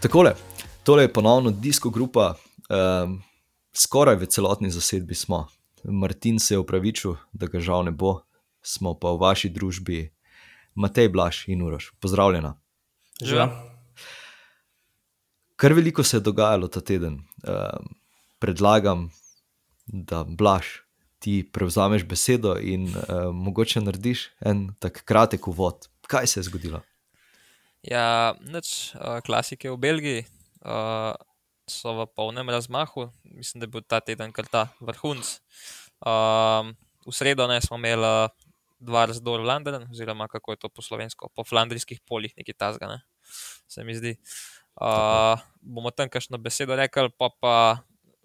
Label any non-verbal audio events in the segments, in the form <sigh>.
Takole, tole je ponovno disko grupa, um, skoraj v celotni zasedbi smo. Martin se je upravičil, da ga žal ne bo, smo pa v vaši družbi, Matej Blaž in Uroš. Pozdravljena. Živa. Kar veliko se je dogajalo ta teden. Um, predlagam, da Blaž ti prevzameš besedo in uh, mogoče narediš en tak kratek uvod. Kaj se je zgodilo? Ja, nič, uh, klasike v Belgiji uh, so v polnem razmahu, mislim, da je bil ta teden kar ta vrhunc. Uh, v sredo ne, smo imeli dva razdora v Londonu, oziroma kako je to po slovensko, po flandrijskih poljih, nekaj tasga, ne, se mi zdi. Uh, bomo tam kakšno besedo rekli, pa pa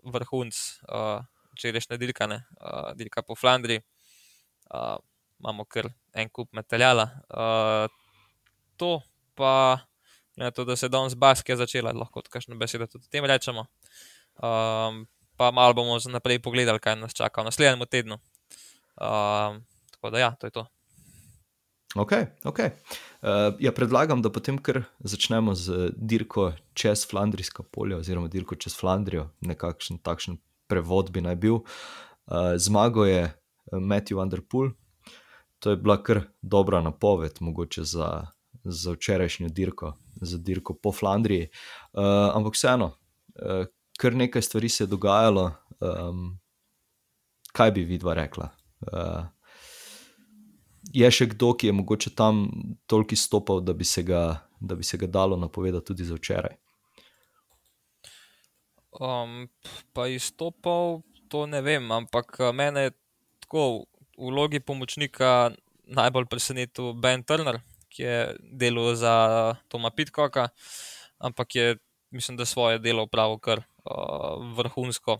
vrhunc. Uh, včerajšnje dirkane, uh, dirka po Flandriji, uh, imamo kar en kup materijala. Uh, to pa, ne, to, da se danes baske začela, lahko kakšno besedo tudi o tem rečemo. Um, pa malo bomo naprej pogledali, kaj nas čaka v naslednjem tednu. Um, tako da, ja, to je to. Ok, ok. Uh, ja, predlagam, da potem kar začnemo z dirko čez Flandrijska polja, oziroma dirko čez Flandrijo, nekakšen takšen prevod bi naj bil. Uh, zmago je eh, Matthew Underpool, to je bila kar dobra napoved, mogoče za, za včerajšnjo dirko, za dirko po Flandriji. Uh, ampak vseeno, uh, kar nekaj stvari se je dogajalo. Um, kaj bi vidva rekla? Uh, je še kdo, ki je mogoče tam toliko stopal, da bi se ga, da bi se ga dalo napovedati tudi za včeraj? Um, pa izstopal, to ne vem, ampak mene je tako v vlogi pomočnika najbolj presenetil Ben Turner, ki je delal za Toma Pitkoka, ampak je, mislim, da svoje delo upravil kar uh, vrhunsko.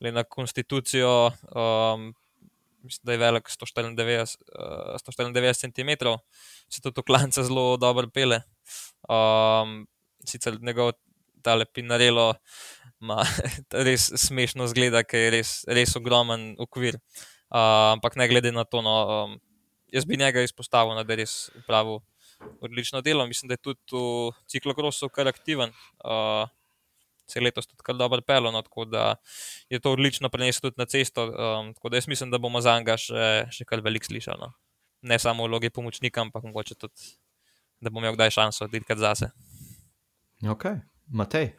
Le na konstitucijo, um, mislim, da je velik 194, uh, 194 cm, se tudi v klance zelo dobro pele. Um, sicer njegov tale Pinarelo ima <laughs> res smešno zgleda, ker je res, res ogromen ukvir. Uh, ampak ne glede na to, no, um, jaz bi njega izpostavil, da je res upravil odlično delo. Mislim, da je tudi v ciklokrosu kar aktiven. Uh, Se letos tudi kar dobro pelo, no, tako da je to odlično prenesel tudi na cesto. Um, tako da jaz mislim, da bomo za njega še, še kar veliko slišali. No. Ne samo v vlogi pomočnika, ampak mogoče tudi, da bom imel kdaj šanso dirkati zase. Ok, Matej.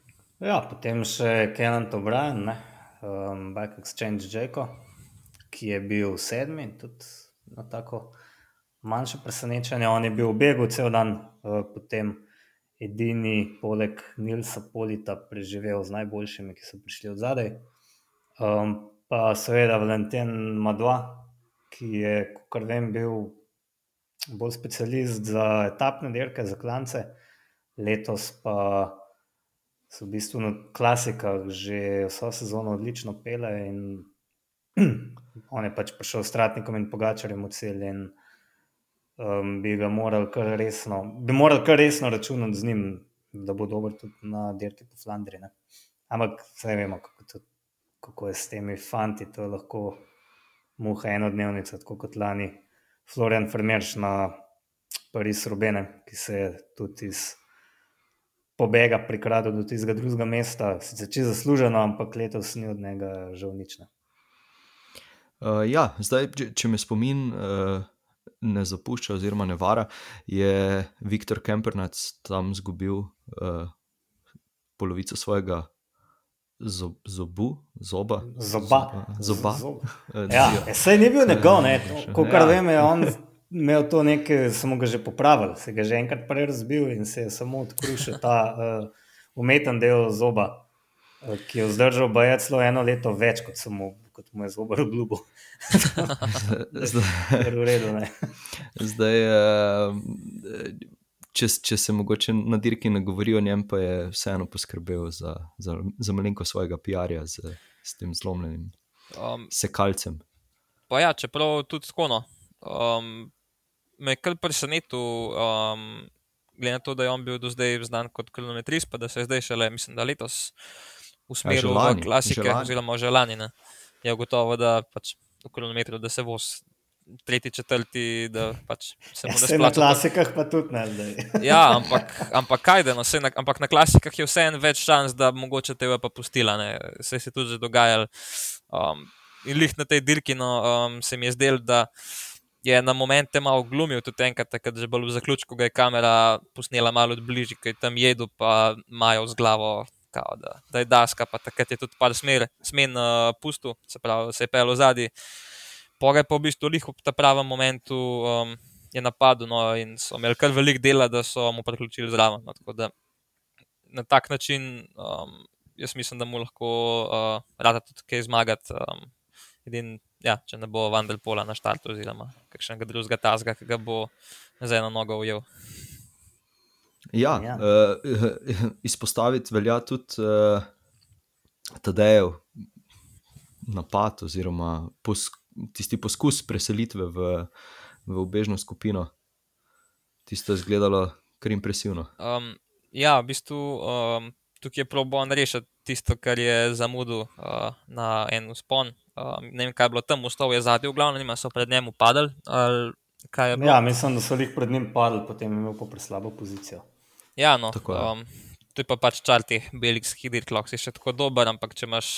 Ja, potem še Kenan O'Brien, um, Back Exchange Jake, ki je bil sedmi, tudi na tako manjše presenečenje. On je bil v begu cel dan, uh, potem edini, poleg Nilsa Polita, preživel z najboljšimi, ki so prišli od zadaj. Um, pa seveda Valentin Madua, ki je, kot vem, bil bolj specialist za etapne dirke, za klance, letos pa so v bistvu na klasikah že vso sezono odlično pele. <clears throat> On je pač prišel s Tratnikom in Pogačarjem v cel in um, bi ga morali kar resno, bi morali kar resno računati z njim, da bo dober tudi na dirki po Flandriji. Ampak vse vemo, kako, to, kako je s temi fanti, to je lahko muha enodnevnica, tako kot lani Florian Fermerš na Paris Rubene, ki se je tudi iz pobega prikradel do tistega drugega mesta, sicer če zasluženo, ampak letos ni od njega žal nič. Ne. Uh, ja, zdaj, če, če me spomin uh, ne zapušča, oziroma ne vara, je Viktor Kempernac tam izgubil uh, polovico svojega zob, zobu, zoba. Zoba. zoba. zoba. Ja, sej ni bil njegov, ne, kot kar ja. vem, je on imel to nekaj, samo ga že popravil, se ga že enkrat prej razbil in se je samo odkril še ta uh, umeten del zoba, uh, ki je vzdržal baje celo eno leto več, kot, mu, kot mu je zoba obljubil. <laughs> zdaj, v redu, zdaj uh, če, če se mogoče na dirki ne govori o njem, pa je vseeno poskrbel za, za, za malenko svojega PR-ja z, z tem zlomljenim um, sekalcem. Pa ja, čeprav tudi skono. Um, me je kar presenetil, um, glede na to, da je on bil do zdaj znan kot kilometrist, pa da se je zdaj šele, mislim, da letos usmeril ja, v klasike, oziroma že lani. Ne. Je gotovo, da pač v kilometru, da se voz tretji, četrti, da pač se mu Ja, ne na splača. to- klasikah pa tudi ne zdaj. <laughs> Ja, ampak, ampak kaj da, no, na, ampak na klasikah je vseeno več šans, da mogoče tebe pa pustila. Ne. Se je tudi že dogajalo. Um, in lih na tej dirki no, um, se mi je zdelo, da je na momente malo glumil, tudi enkrat, takrat že bolj v zaključku ga je kamera posnela malo bližje, ki je tam jedel, pa imajo z glavo. Kao, da, da je daska, pa takrat je tudi par smer, smen uh, pustil, se pravi, se je pel zadnji. Pore pa v bistvu lih v ta pravem momentu um, je napadel no, in so imeli kar velik dela, da so mu priključili zraven. No, tako da na tak način um, jaz mislim, da mu lahko uh, rada tudi kaj zmagati. Um, ja, če ne bo Vandelpola na štartu, oziroma kakšnega drugega tazga, ki ga bo z eno nogo ujel. Ja, Ja. Uh, <laughs> izpostaviti velja tudi uh, Tadejev napad, oziroma pos, tisti poskus preselitve v, v obežno skupino. Tisto je izgledalo kar impresivno. Um, ja, v bistvu um, tukaj je probo on rešiti tisto, kar je zamudil uh, na en uspon. Uh, ne vem, kaj je bilo tam, ustal je zadnji, v glavnem, so pred njim upadali. ali kaj je bilo. Ja, mislim, da so jih pred njim padli, potem je imel pa preslabo pozicijo. Ja, no, Tako je. um, to je pa pač čar teh belgijskih dirkov, si še tako dober, ampak če, imaš,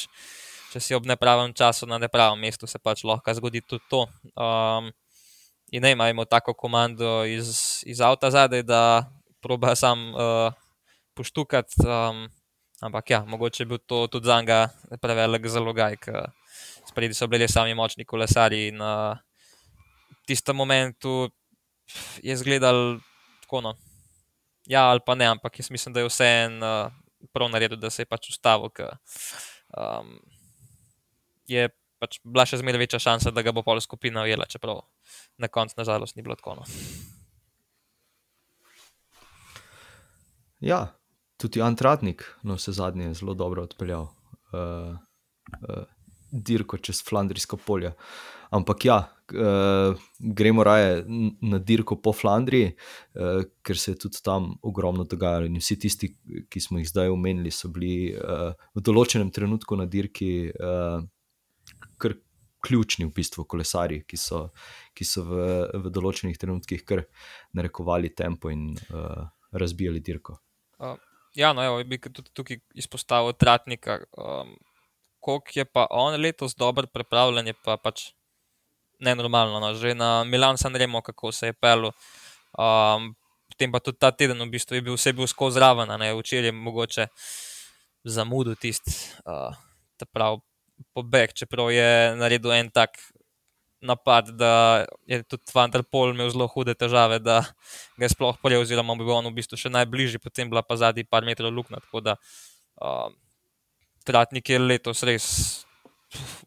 če si ob nepravem času na nepravem mestu, se pač lahko zgodi tudi to. Um, in ne imamo tako komando iz, iz avta zadaj, da proba sam uh, poštukati. Um, ampak ja, mogoče je bil to tudi za njega prevelik zalogaj, ker spredi so bili sami močni kolesari in uh, v tistem momentu je izgledal tako. No, Ja, ali pa ne, ampak jaz mislim, da je vseeno uh, prav naredil, da se je pač ustavil. Ker, um, je pač bila še zmeraj večja šansa, da ga bo pol skupina ujela, čeprav na koncu, nažalost, ni bilo tako. No. Ja, tudi Antratnik, no vse zadnje, je zelo dobro odpeljal uh, uh, dirko čez Flandrijsko polje. Ampak ja, uh, gremo raje na dirko po Flandriji, uh, ker se je tudi tam ogromno dogajalo. In vsi tisti, ki smo jih zdaj omenili, so bili uh, v določenem trenutku na dirki uh, kar ključni, v bistvu, kolesari, ki so, ki so v, v določenih trenutkih kar narekovali tempo in uh, razbijali dirko. Uh, ja, no, evo, bi tudi tukaj izpostavil Tratnika. Um, Koliko je pa on letos dober pripravljen, je pa pač nenormalno. No. Že na Milan sem remo, kako se je pel. Um, potem pa tudi ta teden v bistvu je bil vse bil skozi zraven, a ne včeraj je mogoče zamudil tisti uh, ta prav pobeg, čeprav je naredil en tak napad, da je tudi Vanderpol imel zelo hude težave, da ga je sploh pojel, oziroma bi bil on v bistvu še najbližji, potem bila pa zadnji par metrov luknja. Tako da um, Tratnik je letos res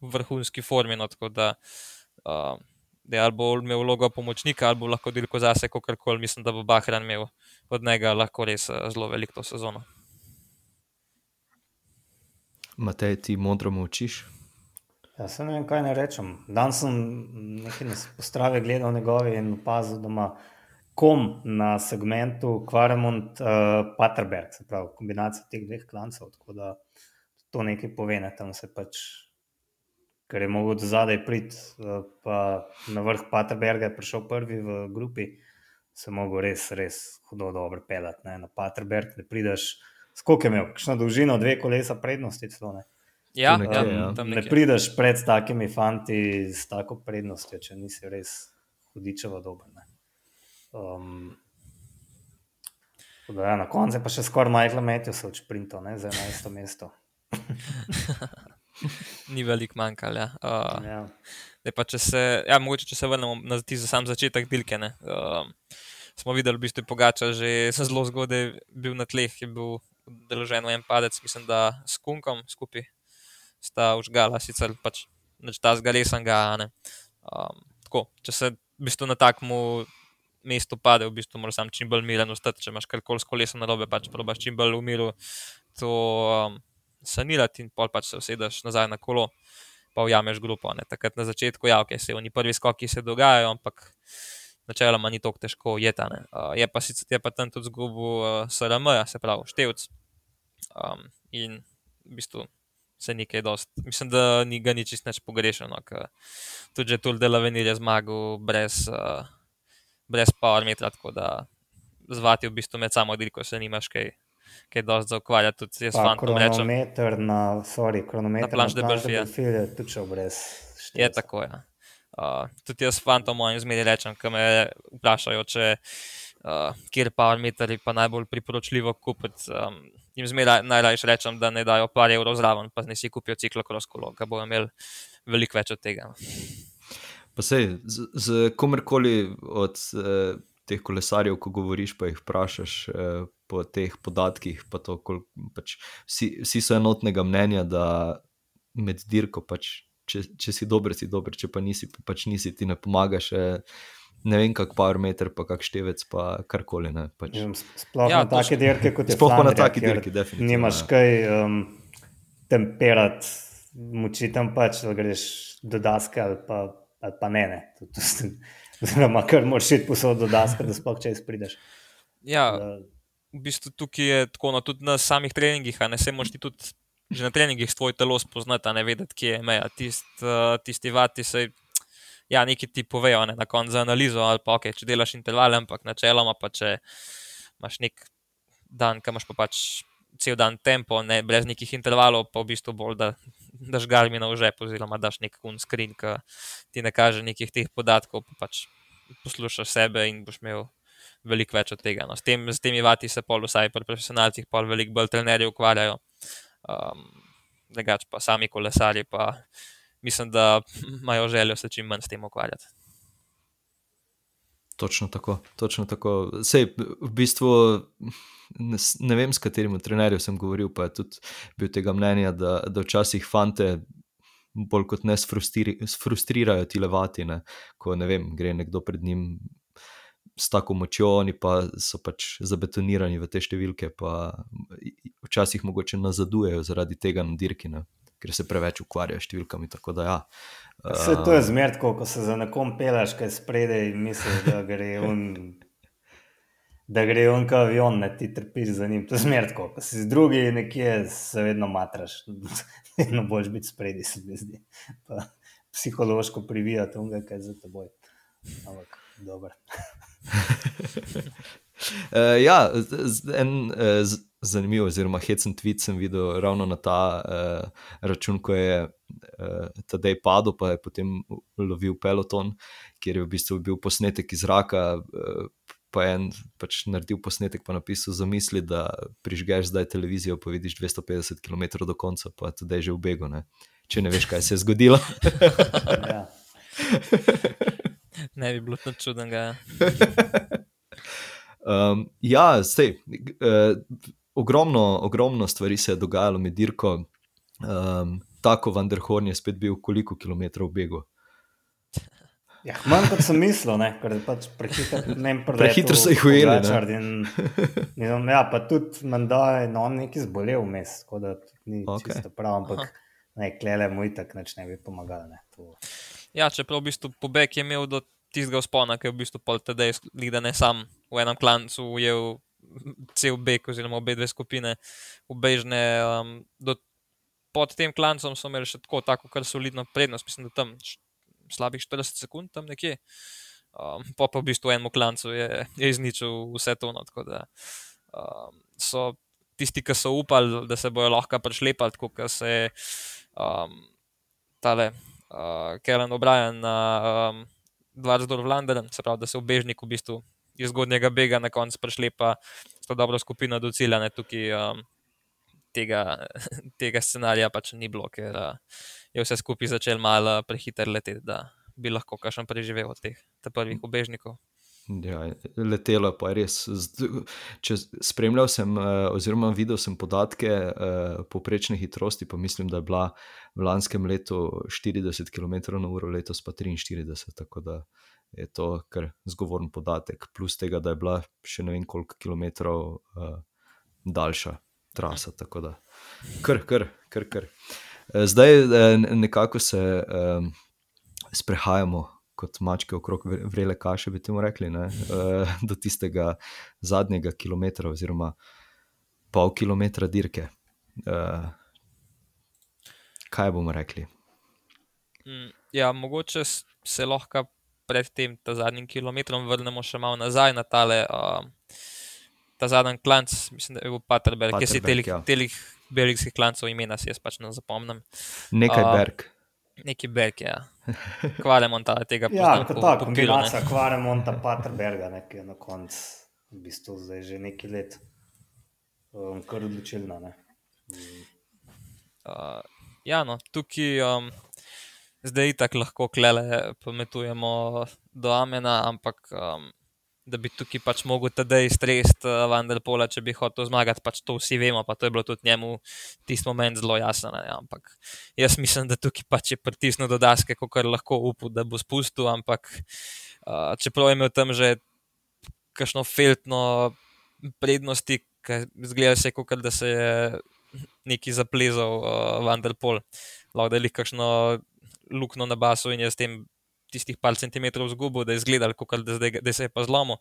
v vrhunski formi. No, tako da um, da je ali bo imel vlogo pomočnika, ali bo lahko dirko zase, kako koli. Mislim, da bo Bahran imel od njega lahko res eh, zelo veliko to sezono. Matej, ti modro učiš. Ja, se ne vem, kaj naj rečem. Danes sem nekaj na postrave gledal njegove in opazil, da ima kom na segmentu Kvaremont uh, Paterberg, se pravi kombinacija teh dveh klancev. Tako da to nekaj pove, ne tam se pač, ker je mogel do zadaj priti, uh, pa na vrh Paterberga je prišel prvi v grupi, se je mogel res, res hudo dobro pelati ne, na Paterberg, da prideš. Skoliko je imel, kakšno dolžino, dve kolesa prednosti, celo ne. Ja, Tu nekje, ja, ja. tam Ne nekje. prideš pred takimi fanti s tako prednostjo, če nisi res hudičevo dober. Ne. Um, da, ja, na koncu je pa še skoraj Michael Matthews od sprintov ne, za 11. mesto. <laughs> Ni veliko manjkalo. Ja. Uh, Ja. Pa, če se, ja, mogoče, če se vrnemo na tisti sam začetek dirke. ne, Um, smo videli, v bistvu je Pogača že zelo zgodaj bil na tleh, je bil deložen v en padec, mislim, da s Kunkom skupaj sta užgala, sicer pač neč ta zgalesanga. ne. Um, tako, če se v bistvu na takmu mestu pade, v bistvu moraš sam čim bolj miren ostati, če imaš karkoli s kolesom narobe, pač probaš čim bolj v miru to um, sanirati in pol pač se usedeš nazaj na kolo pa ujameš grupo. Ne. Takrat na začetku, ja, okay, se oni prvi skoki se dogajajo, ampak načeloma ni tako težko ujeta. ne. Uh, je pa sicer je pa tam tudi zgubil uh, SRM, se pravi števc. Um, in v bistvu se nekaj dost. Mislim, da ni ga ni čist neč pogrešeno, ker tudi že Tour de la Venir je zmagal brez, uh, brez power metra, tako da zvati v bistvu med samo dirko se nimaš kaj, kaj dost za ukvarjati. Tudi jaz Pa fantom rečem, kronometer na, sorry, kronometer Na Planche de Planche Belfi, ja. Belfi je tudi šel brez je števca. tako. Ja. Uh, tudi jaz fantom mojim zmeri rečem, ko me vprašajo, če uh, kjer parametri pa najbolj priporočljivo kupiti. Um, jim zmeraj najrajši rečem, da ne dajo par evrov zraven, pa ne si kupijo ciklokros kolo, ker bojo imeli veliko več od tega. Pa sej, z, z komerkoli od eh, teh kolesarjev, ko govoriš, pa jih vprašaš eh, po teh podatkih, pa to, kol, pač, vsi, vsi so enotnega mnenja, da med dirko, pač, če, če si dober, si dober, če pa nisi, pa pač nisi, ti ne pomagaš. Eh, ne vem, kak parameter, pa kak števec, pa karkoli. Ne, pač. Sploh Ja, na to take še- dirke, kot je Sploh pa na taki dirki, definitivno, Nimaš ja. kaj um, temperati, moči tam pač, da greš do daske ali pa, ali pa ne. ne. To- to tem- Oziroma, kar moraš iti posod do daske, da sploh čez prideš. Ja, v bistvu tukaj je tako, no, tudi na samih treningih, a ne se moš ti tudi že na treningih svoj telo spoznati, a ne vedeti, kje je meja. Tist, uh, tisti vati se, ja, neki ti povejo, ne, na koncu za analizo, ali pa ok, če delaš intervale, ampak načeloma pa če imaš nek dan, ki imaš pa pač cel dan tempo, ne, brez nekih intervalov, pa v bistvu bolj, da daš garmina v žep, oziroma daš nek un screen, ki ti ne kaže nekih teh podatkov, pa pač poslušaš sebe in boš imel veliko več od tega. No. S, tem, s temi vati se pol vsaj pri profesionalcih pol veliko bolj trenerji ukvarjajo. Um, drugač pa sami kolesarji pa mislim, da <laughs> imajo željo se čim manj s tem ukvarjati. Točno tako, točno tako. Sej, v bistvu ne, ne vem, s katerim trenerjem sem govoril, pa je tudi bil tega mnenja, da, da včasih fante bolj kot ne sfrustri, sfrustrirajo ti levati, ne? ko ne vem, gre nekdo pred njim s tako močjo, oni pa so pač zabetonirani v te številke, pa včasih mogoče nazadujejo zaradi tega na dirki, ne? Ker se preveč ukvarjajo s številkami. Da ja. Vse to je zmer tako, ko se za nekom peleš, kaj spredaj in misliš, da gre on. Da gre on kot avion, ne ti trpiš za njim. To je zmer tako, ko si z drugi nekje, se vedno matraš. <laughs> Vedno boš biti spredi, se mi zdi. Pa psihološko privijati onega, kaj je za teboj. Ampak, dobro. <laughs> Uh, ja, z- en uh, z- zanimiv, oziroma hecen tweet sem videl ravno na ta uh, račun, ko je uh, tedaj padel, pa je potem lovil peloton, kjer je v bistvu bil posnetek iz zraka. Uh, Pa je en pač naredil posnetek, pa napisal: Zamisli, da prižgeš zdaj televizijo, pa vidiš 250 km do konca, pa tudi je že v begu. Ne? Če ne veš, kaj se je zgodilo. <laughs> Ja. Ne bi bilo nič čudnega. <laughs> Um, ja, sej, uh, ogromno, ogromno stvari se je dogajalo med dirko. Um, tako Vanderhorn je spet bil koliko kilometrov begu. Ja, manj kot sem mislil, ne, ker je pač prehitro, ne vem, Prehitro so jih ujeli, in, ja, pa tudi menda je no, neki zbolel vmes, tako da tudi ni Ok. okay. čisto prav, ampak ne, klele mu itak neč ne bi pomagal. Ne, to. Ja, čeprav v bistvu pobeg je imel do tistega spona, ki je v bistvu pol tedaj, da ne sam v enem klancu ujel cel beg, oziroma obe dve skupine ubežne. Um, pod tem klancem so imeli še tako, tako kar solidno prednost, mislim, da tam slabih 40 sekund, tam nekje. Um, pa pa v bistvu enemu klancu je, je izničil vse to. No, tako da um, so tisti, ki so upali, da se bojo lahko prešlepali, tako kot se je um, tale uh, Kellen O'Brien na um, Dvarsdorf Landeren, se pravi, da se obežnik v bistvu iz zgodnjega bega na koncu prešlepa s to dobro skupino do cilja. Ne, tukaj um, tega, <laughs> tega scenarija pač ni bilo, ker uh, je vse skupaj začel malo prehiter leteti, da bi lahko kakšen preživel od teh prvih obežnikov. Ja, letelo je pa res. Če spremljal sem, eh, oziroma videl sem podatke eh, povprečne hitrosti, pa mislim, da je bila v lanskem letu 40 km/h, letos pa 43, tako da je to kar zgovoren podatek. Plus tega, da je bila še ne vem koliko kilometrov uh, daljša trasa. Tako da, kar, kar, kar. kar. Eh, Zdaj eh, nekako se um, sprehajamo kot mačke okrog vre- vrele kaše, bi temu rekli, ne, do tistega zadnjega kilometra, oziroma pol kilometra dirke. Eh, kaj bomo rekli? Mm, Ja, mogoče se lahko pred tem ta zadnjim kilometrom vrnemo še malo nazaj na tale, uh, ta zadnji klanc, mislim, da je bil Paterberg, ki si Paterberg, telih, ja. telih belgijskih klancov imena si jaz pač ne zapomnim. Nekaj A, berg. Neki Berg, ja. Kvaremont tega Ja, poznam kot po- ta kombinacija Kvaremonta, Paterberga, ne, ki je na koncu v bistvu zdaj že nekaj let um, kar odločilna. Ne. Uh, ja, no, tukaj um, zdaj tako lahko klele pametujemo do Amena, ampak um, da bi tukaj pač mogel tedaj stresti uh, Vanderpola, če bi hotel zmagati, pač to vsi vemo, pa to je bilo tudi njemu tisti moment zelo jasno. Ne, ampak jaz mislim, da tukaj pač je pritisnil do daske, kot lahko upal, da bo spustil, ampak uh, čeprav je imel tam že kakšno feltno prednosti, ki zgleda se, kot da se je neki zaplezal uh, Vanderpol, lahko da je kakšno luknjo na basu in je s tem tistih par centimetrov zgubil, da je izgledal, kot da, zdaj, da se je pa zlomil.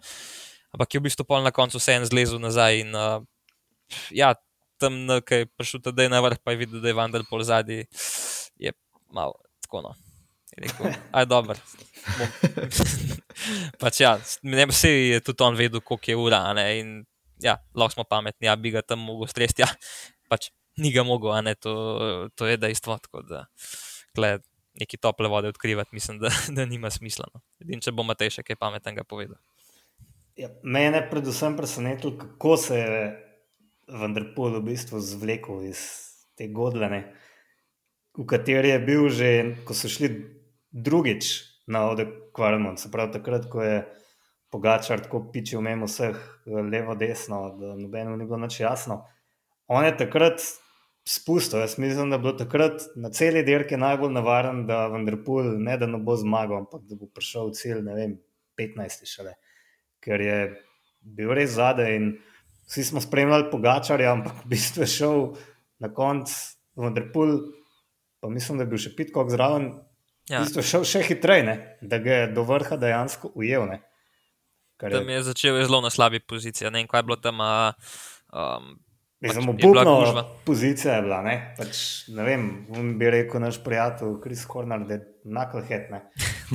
Ampak je v bistvu pol na koncu vse en zlezel nazaj in uh, ja, tam, je prišel tedaj na vrh, pa je videl, da je Vanderpol zadnji, je malo tako no. Je Rekel, aj bom." <laughs> pač ja, ne vsi je tudi on vedel, koliko je ura, a ne, in ja, lahko smo pametni, ja, bi ga tam mogel stresti, ja, pač ni ga mogel, a ne, to, to je dejstvo, tako da, tle, neki tople vode odkrivati, mislim, da, <laughs> da nima smisla. No. Edin, če bo Matej še kaj pametnega povedal. Ja, mene je predvsem presenetilo, kako se je Vanderpool v bistvu zvlekel iz te godlene, v kateri je bil že, ko so šli drugič na odekvarmont, se pravi takrat, ko je Pogačar tako pičil mimo vseh eh, levo, desno, da nobeno ni bilo nič jasno. On je takrat spustil, jaz mislim, da je bilo takrat na celi dirki najbolj navaren, da Vanderpool ne da ne bo zmagal, ampak da bo prišel cilj, ne vem, 15 šele ker je bil res zadaj in vsi smo spremljali Pogačarja, ampak v bistvu je šel na koncu Vanderpool, pa mislim, da je bil še Pitkok zraven, ja. V bistvu je šel še hitreje, ne, da ga je do vrha dejansko ujel. Ne. Kar tam je začel je zelo na slabi poziciji, ne vem, kaj je bilo tam. a, Um, Mislim, pač bila obupna gužva. pozicija je bila. Ne? Pač, ne vem, on bi rekel naš prijatelj Kris Horner, da je knucklehead. ne.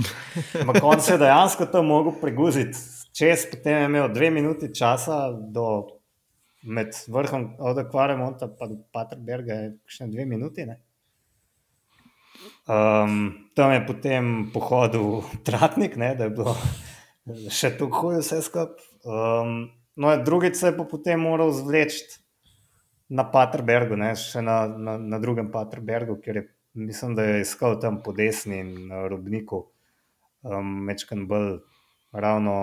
<laughs> Ampak on se je dejansko tam mogel preguziti. Čez potem je imel dve minuti časa do med vrhom od Akvaremonta pa do Paterberga, je še dve minuti. Ne? Um, tam je potem pohodil <laughs> Tratnik, ne, da je bilo <laughs> še tako huje vse skupaj. Um, no, drugič se je pa potem moral zvleči na Paterbergu, ne, še na, na, na drugem Paterbergu, ker je, mislim, da je iskal tam po desni in na robniku um, mečkan bolj ravno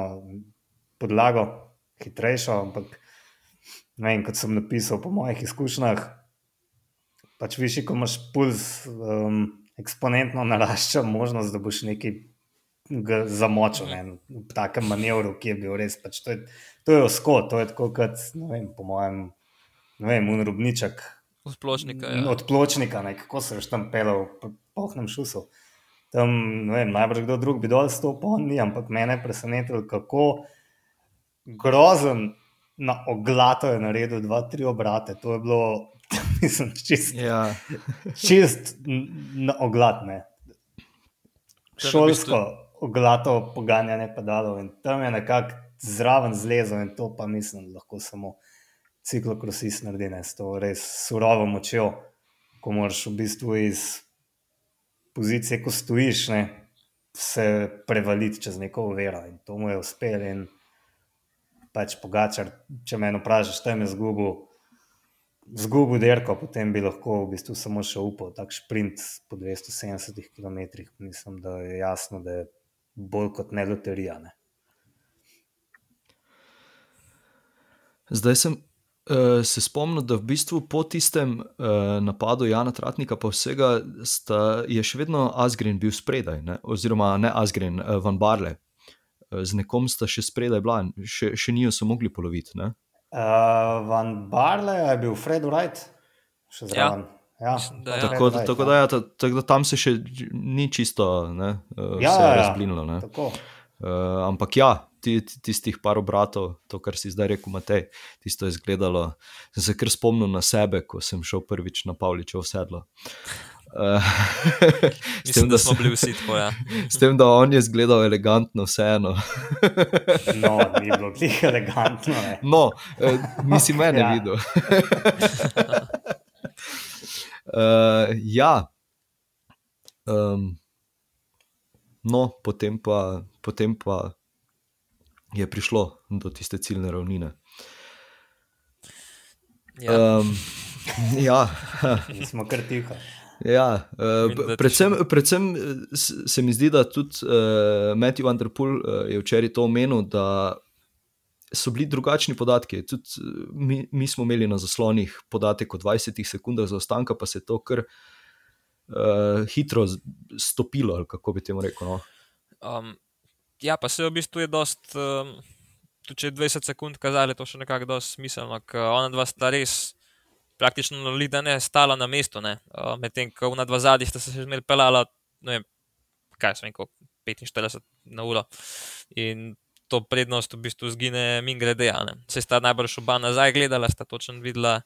podlago, hitrejšo, ampak ne vem, kot sem napisal po mojih izkušnjah, pač višji, ko imaš puls, um, eksponentno narašča možnost, da boš nekaj zamočil ne, v takem manevru, ki je bil res. Pač to, je, to je osko, to je tako kot, vem, po mojem, ne vem, unrobniček. od pločnika. Ja. Od pločnika, ne, kako se veš tam pelal, po pohnem šusu. Tam, ne vem, najbrž kdo drug bi dol stopil, ni, ampak mene je presenetilo, kako grozen na oglato je naredil dva, tri obrate. To je bilo, <laughs> mislim, čist, Ja, čist na oglat, ne. To je v Šolsko oglato poganjanje pedalov in tam je nekako zraven zlezel in to pa mislim, lahko samo ciklokrosist naredi, ne, s to res surovo močjo, ko moraš v bistvu iz pozicije, ko stojiš, ne, se prevaliti čez neko uvero in to mu je uspelo in pač pogačar, če me vprašaš, tam je zgubil, zgubil derko, potem bi lahko v bistvu samo še upal, tak sprint po 270 km, mislim, da je jasno, da je bolj kot ne loterija. Ne. Zdaj sem uh, se spomnil, da v bistvu po tistem uh, napadu Jana Tratnika, pa vsega, sta, je še vedno Asgrin bil spredaj, ne? oziroma ne Asgrin, uh, Van Barle. Uh, z nekom sta še spredaj bila, še, še nijo se mogli poloviti. Ne? Uh, Van Barle je bil Fred Wright, še zraven. Ja, Mislim, da ja. Tako, Wright, tako, da, ja, ta- tako da tam se še ni čisto ne, uh, Ja, ja, ja. razblinilo. Ne? Tako. Uh, ampak ja, ti, ti, tistih par obratov, to, kar si zdaj rekel, Matej, tisto je izgledalo. Sem se kar spomnil na sebe, ko sem šel prvič na Pavličev sedlo. Uh, <laughs> s, Mislim, tem, da da smo bili vsi tako. Ja. <laughs> s tem, da on je izgledal elegantno, vseeno. <laughs> No, ni bilo glih elegantno. Ne. No, eh, nisi mene Ja. videl. uh, ja. Um, no, potem pa, potem pa je prišlo do tiste ciljne ravnine. Ja. Um, <laughs> ja, Mi smo kar tiho. ja uh, predvsem, predvsem eh, se mi zdi, da tudi uh, Matthew Vanderpool uh, je včeraj to omenil, da so bili drugačni podatki. Tudi mi, mi smo imeli na zaslonih podatek o 20 sekundah zaostanka, pa se je to kar uh, hitro stopilo, ali kako bi temu rekel. No? Um, ja, pa se v bistvu je dost, um, tudi če je 20 sekund kazali, to še nekako dosti smiselno, ker ona dva sta res praktično lida ne stala na mestu, ne. Uh, medtem ko ona dva zadnji sta se še zmeraj pelala, ne vem, kaj sem rekel, 45 na uro. In to prednost v bistvu zgine min grede. ne. Se sta najbrž oba nazaj gledala, sta točno videla,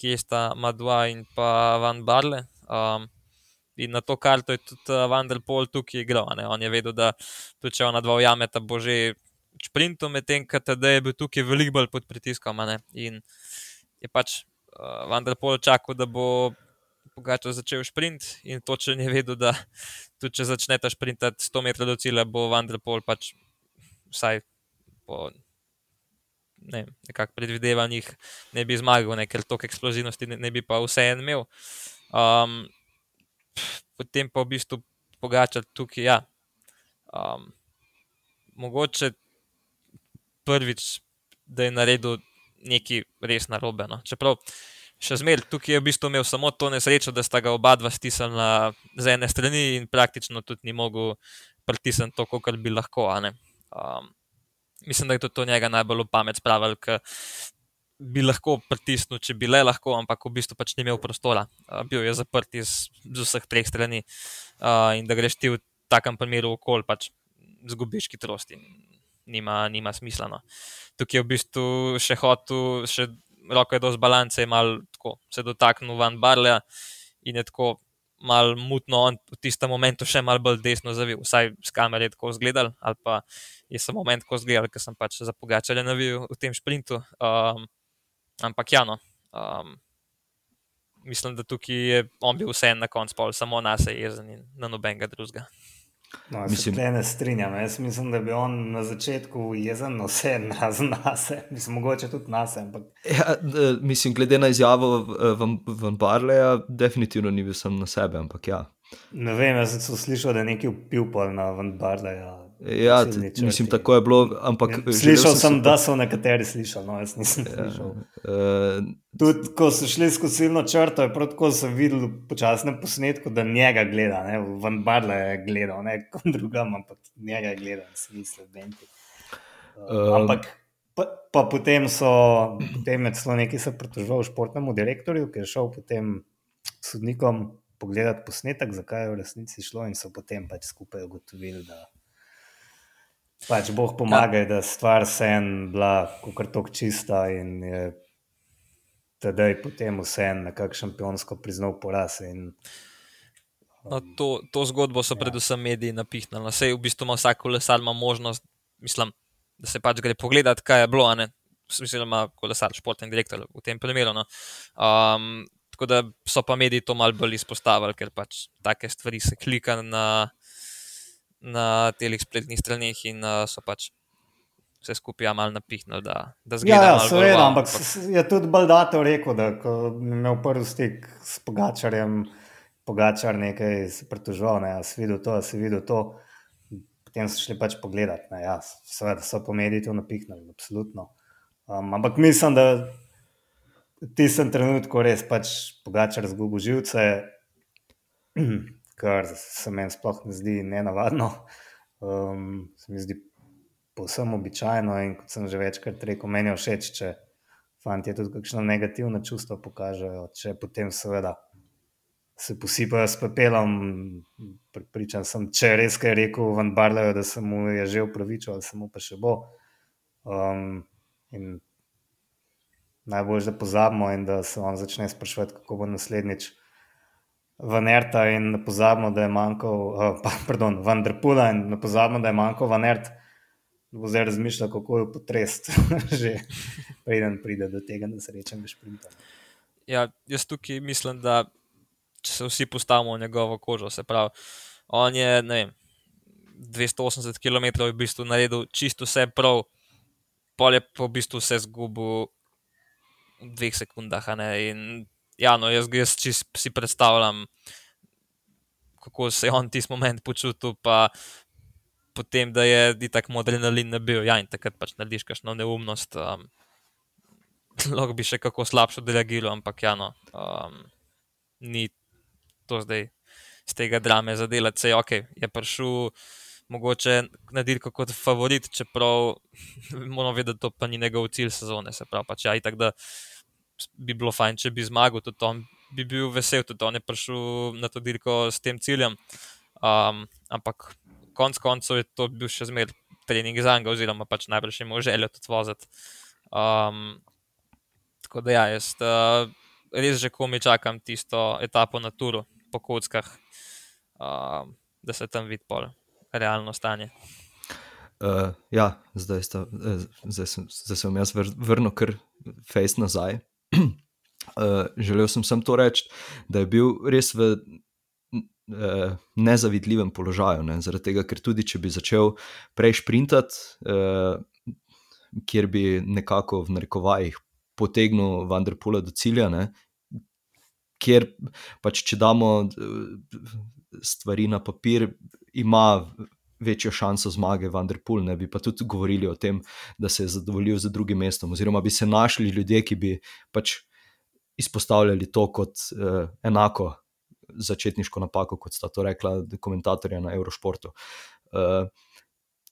kje sta Madua in pa Van Barle. Um, in na to karto je tudi uh, Vanderpol tukaj igral. Ne? On je vedel, da tudi če ona dva ujameta, bo že sprintu, medtem ko TD je bil tukaj veliko bolj pod pritiskom. In je pač uh, Vanderpol čakal, da bo Pogačar začel sprint in točno je vedel, da tudi če začneta sprintati 100 metrov do cilja, bo Vanderpol pač vsaj po ne, nekako predvidevanjih ne bi zmagal, ne, ker toliko eksplozivnosti ne, ne bi pa vseeno imel. Um, potem pa v bistvu Pogačar tukaj, ja. Um, mogoče prvič, da je naredil nekaj res narobe. No. Čeprav še zmeraj tukaj je v bistvu imel samo to nesrečo, da sta ga oba dva stisnila z ene strani in praktično tudi ni mogel pritisniti to, kar bi lahko. Um, mislim, da je tudi to njega najbolj v pamet spravil, ker bi lahko pritisnil, če bi le lahko, ampak v bistvu pač ni imel prostora. Bil je zaprt iz, z vseh treh strani uh, in da greš ti v takem primeru okol, pač zgubiš hitrost in nima, nima smisla. No. Tukaj je v bistvu še hotel, še roko je do zbalance, je mal tako se dotaknil van Barleja in je tako mal mutno on v tistem momentu še mal bolj desno zavil, vsaj z kamere je tako izgledal, ali pa je samo moment tako izgledal, ker sem pač za pogačarja navil v tem sprintu. Um, ampak ja, no. Um, mislim, da tukaj je on bil vseeno na koncu, pol samo nas je jezen in na nobenega drugega. No, Mislim- da ne strinjam. Jaz mislim, da bi on na začetku jezen na vse, razen <laughs> nas. Mislim, mogoče tudi nas, ampak Ja, mislim, glede na izjavo Van, Barleja, definitivno ni bil sam na sebe, ampak ja. ne vem, jaz sem slišal, da je nekaj upil pol na Van Barleja. Ja, mislim, tako je bilo, ampak Ja, Slišal se sem, pa- da so nekateri slišali, no jaz nisem slišal. Eh, Tudi ko so šli skozi ciljno črto, je prav tako sem videl v počasnem posnetku, da njega gleda, ne? Van Barle je gledal, ne kom drugam, ampak njega je gledal, sem mislil, Benti. Uh, Um. ampak pa, pa potem so, potem je celo nekaj se pritoževal športnemu direktorju, ki je šel potem sodnikom pogledati posnetek, zakaj je v resnici šlo in so potem pač skupaj ugotovili, da pač Bog pomaga, ja. da stvar se en bila kot tok čista in je tedaj potem vse nekako šampionsko priznal poraz. In, No, to, to zgodbo so Ja. predvsem mediji napihnili. Sej v bistvu ima vsak kolesar ima možnost, mislim, da se pač gre pogledat, kaj je bilo, a ne. Mislim, da ima kolesar, športni direktor v tem primeru. No. Um, tako da so pa mediji to malo bolj izpostavili, ker pač take stvari se klika na, na teh spletnih straneh in uh, so pač vse skupaj ja, malo napihnili, da, da ja, ja, seveda, ampak s- je tudi Baldato rekel, da ko je imel prvi stik s Pogačarjem, Pogačar nekaj se pritoževal, ne, a si videl to, si videl to. Potem so šli pač pogledat. Ne, ja, seveda so po medijih to napihnili, absolutno. Um, ampak mislim, da v tistem trenutku res pač Pogačar zgubil živce, <clears throat> kar se meni sploh ne zdi nenavadno. Um, se mi zdi povsem običajno in kot sem že večkrat rekel, meni je všeč, če fanti tudi kakšno negativno čustvo pokažejo, če potem seveda se posipajo s pepelom. Pripričan sem, če je res kaj rekel Van Barleju, da se mu je že upravičil, ali se mu pa še bo. Um, in najbolj, da pozabimo in da se on začne sprašovati, kako bo naslednjič Vanerta in ne pozabimo, da je manjkal, uh, pa, <laughs> pardon, Vanderpula in ne pozabimo, da je manjkal Vanert. Bo zdaj razmišljal, kako je potrest, <laughs> že preden pride do tega nesrečnega šprinta. Ja, jaz tukaj mislim, da če se vsi postavimo v njegovo kožo, se pravi, on je vem, 280 km v bistvu naredil čisto vse prav, pol je pa v bistvu vse zgubil v dveh sekundah. In ja, no, jaz, jaz si predstavljam, kako se je on tisti moment počutil. Potem, da je tako adrenalin ne bil, ja, in takrat pač narediš kakšno neumnost, um, <laughs> lahko bi še kako slabše delegiral, ampak ja, no, um, ni to zdaj z tega drame zadelati. Se je ok, je prišel mogoče na dirko kot favorit, čeprav <laughs> moramo vedeti, da to pa ni njegov cilj sezone. Se pravi, pač ja, itak, da bi bilo fajn, če bi zmagal, tudi on bi bil vesel, tudi on je prišel na to dirko s tem ciljem. Um, ampak konc koncev je to bil še zmeraj trening za njega, oziroma pač najbrž imel željo tudi voziti. Um, tako da ja, jaz uh, res že komi čakam tisto etapo na turu po kockah, uh, da se tam vidi pol realno stanje. Uh, ja, zdaj, sta, eh, zdaj, sem, zdaj sem jaz vrnil kar fejs nazaj. Uh, <clears throat> želel sem samo to reči, da je bil res v uh, nezavidljivem položaju. Ne? Zaradi tega, ker tudi če bi začel prej sprintati, uh, kjer bi nekako v narekovajih potegnil Vanderpula do cilja, ne? kjer pač, če damo stvari na papir, ima večjo šanso zmage Vanderpool. Ne bi pa tudi govorili o tem, da se je zadovoljil z drugim mestom, oziroma bi se našli ljudje, ki bi pač izpostavljali to kot uh, enako začetniško napako, kot sta to rekla komentatorja na Eurošportu. Uh,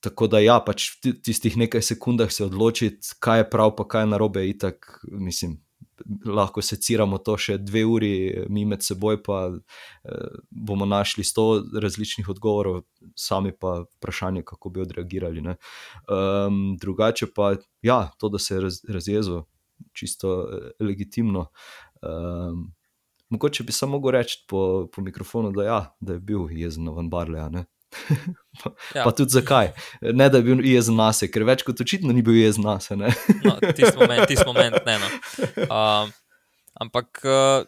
Tako da, ja, pač v tistih nekaj sekundah se odločiti, kaj je prav, pa kaj je narobe, in tako, mislim, lahko seciramo to še dve uri, mi med seboj, pa eh, bomo našli sto različnih odgovorov, sami pa vprašanje, kako bi odreagirali. Um, drugače pa, ja, to, da se je raz, razjezil, čisto eh, legitimno. Um, mogoče bi samo mogel reči po, po mikrofonu, da, ja, da je bil jezen na Van Barleja. Pa, ja. pa tudi zakaj. Ne, da je bil jezen na sebe, ker več kot očitno ni bil jezen na sebe. no, tisti moment, tist moment, ne. No. <laughs> Um, ampak uh,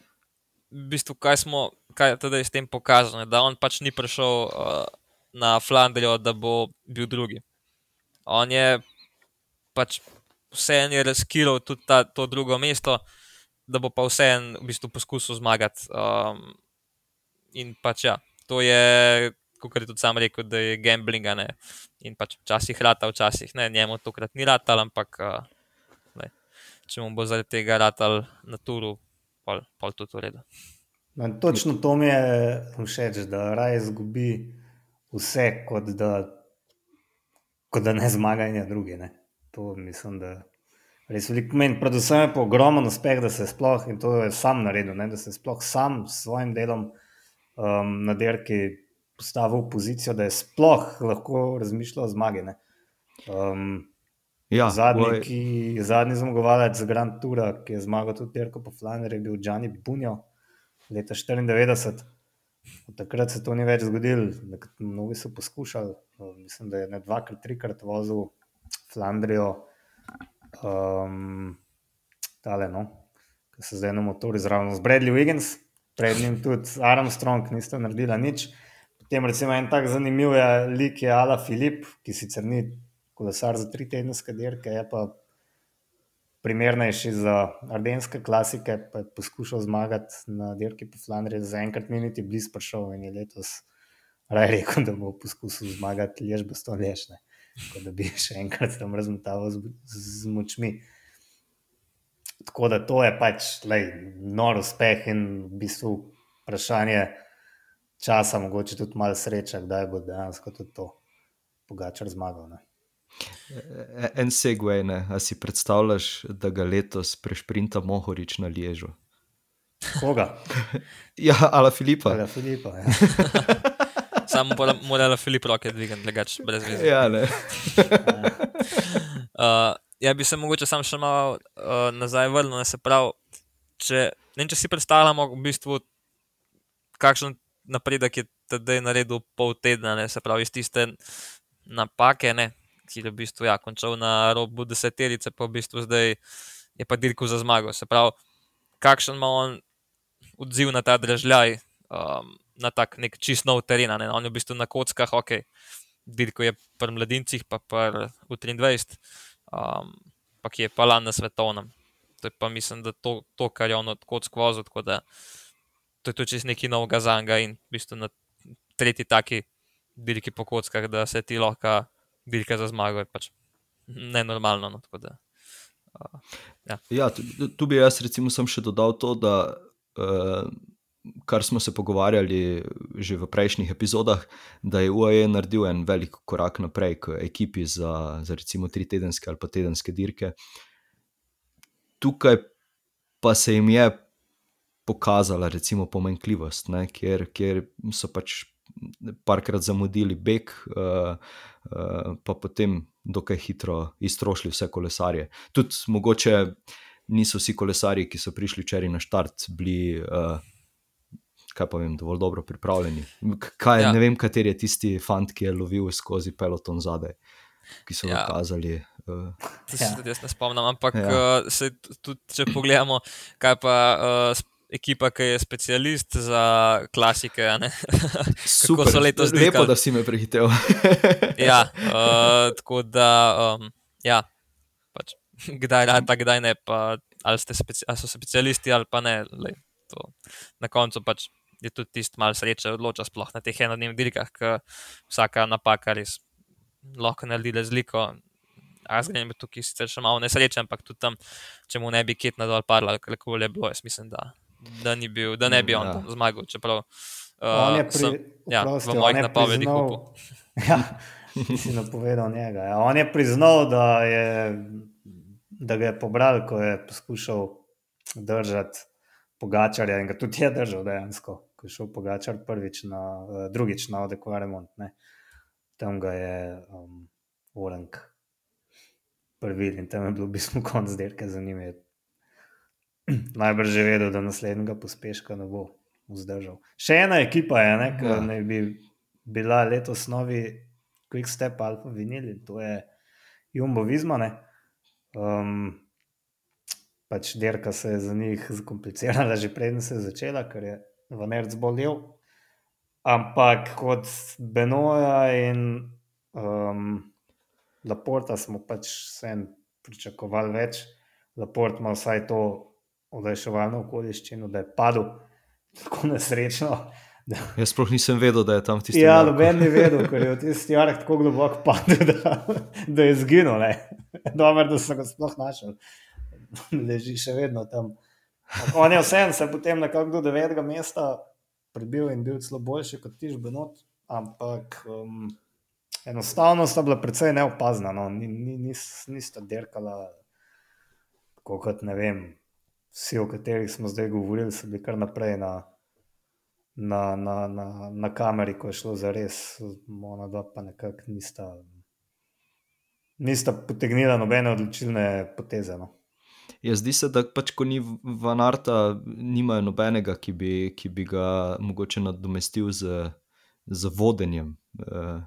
v bistvu, kaj smo kaj tudi s tem pokazali, da on pač ni prišel uh, na Flandrijo, da bo bil drugi. On je pač vseeno razkiral tudi ta, to drugo mesto, da bo pa vseeno v bistvu poskusil zmagati. Um, in pač ja, to je kot je tudi sam rekel, da je gambling. In pač včasih rata, včasih ne, njemu tokrat ni rata, ampak ne, če mu bo zaradi tega rata na turu, pol, pol tudi v redu. No, točno to mi je všeč, da raje izgubi vse, kot da, kot da ne zmagajo drugi. Ne. To mislim, da res velik pomen. Predvsem je pa ogromen uspeh, da se sploh in to je sam naredil, ne, da se sploh sam s svojim delom um, na derki postavil v pozicijo, da je sploh lahko razmišljal o zmagi. Um, ja, zadnji, ki, zadnji zmagovalec za Grand Tour, ki je zmagal tudi Terko po Flanerju, je bil Gianni Bunjo leta 1994. Od takrat se to ni več zgodilo, mnogi so poskušali. Mislim, da je ne dvakrat, trikrat vozil Flandrijo, um, tale, no, ki se zdaj na motorju zraven z Bradley Wiggins, pred njim tudi Armstrong, nista naredila nič. Tem recimo en tak zanimiv je lik je Ala Filip, ki sicer ni kolesar za tri tedenske dirke, je pa primernejši za ardenske klasike, pa je poskušal zmagati na dirki po Flandriji, zaenkrat ni niti blizu prišel in je letos raje rekel, da bo poskusil zmagati lež bo sto lešne, kot da bi še enkrat tam razmetaval z, z močmi. Tako da to je pač lej, nor uspeh in v bistvu vprašanje časa, mogoče tudi malo sreče, kdaj bo dejansko tudi to drugače zmagal. Ne? E, en segway, ne? a si predstavljaš, da ga letos prešprinta Mohorič na Liežu? Koga? <laughs> ja, Ala Filipa. Ala Filipa ja. <laughs> Samo mora Ala Filip roke dvigati, drugače brez veze. Ja, ne. <laughs> uh, ja, bi se mogoče sam še malo uh, nazaj vrnil, ne se pravi. Če, ne, če si predstavljamo v bistvu kakšen napredek je tedaj naredil pol tedna, ne, se pravi, iz tiste napake, ne, ki je v bistvu ja, končal na robu deseterice, pa v bistvu zdaj je pa dirkal za zmago. Se pravi, kakšen ima on odziv na ta držaj, um, na tak nek čist nov teren, ne, on je v bistvu na kockah, ok, dirko je pri mladincih, pa pri 23, um, pa ki je pa lan na svetovnem. To je pa mislim, da to, to kar je on od kock vozil, tako da to je to čez neki novega zanga in v bistvu na tretji taki dirki po kockah, da se ti lahko dirka za zmago, je pač nenormalno. No, da, uh, ja. ja, tu, tu bi jaz recimo sem še dodal to, da uh, kar smo se pogovarjali že v prejšnjih epizodah, da je UAE naredil en velik korak naprej k ekipi za, za recimo tri tedenske ali pa tedenske dirke. Tukaj pa se jim je pokazala, recimo, pomenkljivost, ne, kjer, kjer so pač parkrat zamudili beg, uh, uh, pa potem dokaj hitro iztrošili vse kolesarje. Tudi mogoče niso vsi kolesarji, ki so prišli včeraj na štart, bili. Uh, Kaj pa vem, dovolj dobro pripravljeni. Kaj, ja. Ne vem, kateri je tisti fant, ki je lovil skozi peloton zadaj, ki so ga ja. kazali. Uh, to se tudi jaz ne spomnim, ampak ja. uh, se, tudi, če pogledamo, kaj pa uh, ekipa, ki je specialist za klasike. <laughs> Kako so letos zdaj? Lepo, da si me prehitel. <laughs> ja, uh, tako da, um, ja, pač, <laughs> kdaj je ta, kdaj ne, pa, ali, speci ali so specialisti ali pa ne. Lej, na koncu pač je tudi tisti mal sreče odloča, sploh na teh enodnevnih dirkah, ker vsaka napaka res lahko naredi razliko. Razgledam je tukaj sicer še malo nesrečen, ampak tudi tam, če mu ne bi kit nadal parla, kako je bilo, jaz mislim, da da, bil, da ne bi on ja. zmagal. Čeprav, uh, on je pri, sem, ja, v mojih napovedih upal. <laughs> Ja, si napovedal njega. Ja. On je priznal, da, je, da ga je pobral, ko je poskušal držati pogačarja in ga tudi je držal dejansko. Ko je šel pogačar prvič na uh, drugič na Odeko Remont, tam ga je um, Orenk prvi in tam je bil v bistvu konc dirke za njim. Je najbrž že vedel, da naslednjega pospeška ne bo vzdržal. Še ena ekipa je, ne, ki ja. naj bi bila letos novi Quick Step Alpha Vinili, to je Jumbo Vizmane. Um, pač derka se je za njih zakomplicirala, že predtem se je začela, ker je v Nerc bolel. Ampak kot Benoja in um, Laporta smo pač vsem pričakovali več. Laport ima vsaj to olajševalno okoliščino, da je padel tako nesrečno. Da... Jaz sploh nisem vedel, da je tam tisti. Ja, noben ni vedel, ker je v <laughs> tisti jarek tako globoko padel, da, da je zginil. <laughs> Dobro, da so ga sploh našel. Leži še vedno tam. On je vsem se potem nekako do devetega mesta prebil in bil celo boljši kot tiš Benot, ampak um, enostavno sta bila precej neopazna. No. Ni, ni, nis, nista derkala, kot ne vem, vsi, o katerih smo zdaj govorili, so bili kar naprej na, na, na, na, na kameri, ko je šlo za res, ona dva pa nekako nista, nista potegnila nobene odločilne poteze. No. Ja, zdi se, da pač, ko ni vanarta, nimajo nobenega, ki bi, ki bi ga mogoče nadomestil z, z vodenjem. Eh,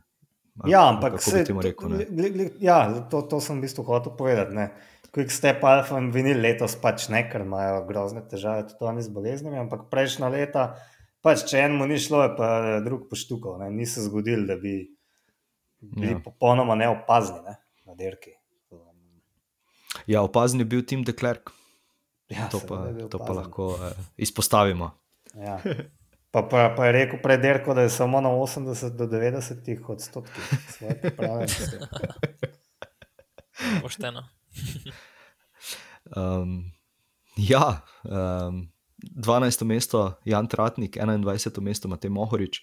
ja, ampak temu rekel? To, ja, to, to sem v bistvu hotel povedati. Ne. Quick Step Alpha in Vinil letos pač ne, ker imajo grozne težave tudi oni z boleznimi, ampak prejšnja leta, pač če enemu ni šlo, je pa drug poštukal. Ne. Ni se zgodil, da bi bili ja. popolnoma neopazni ne, na dirki. Ja, opazni je bil Tim de Klerk. Ja, to pa, to pa lahko eh, izpostavimo. Ja. Pa, pa, pa je rekel pred dirko, da je samo na 80 do 90 odstotkih svoje priprave. Pošteno. Um, ja, um, 12. mesto Jan Tratnik, 21. mesto Matej Mohorič.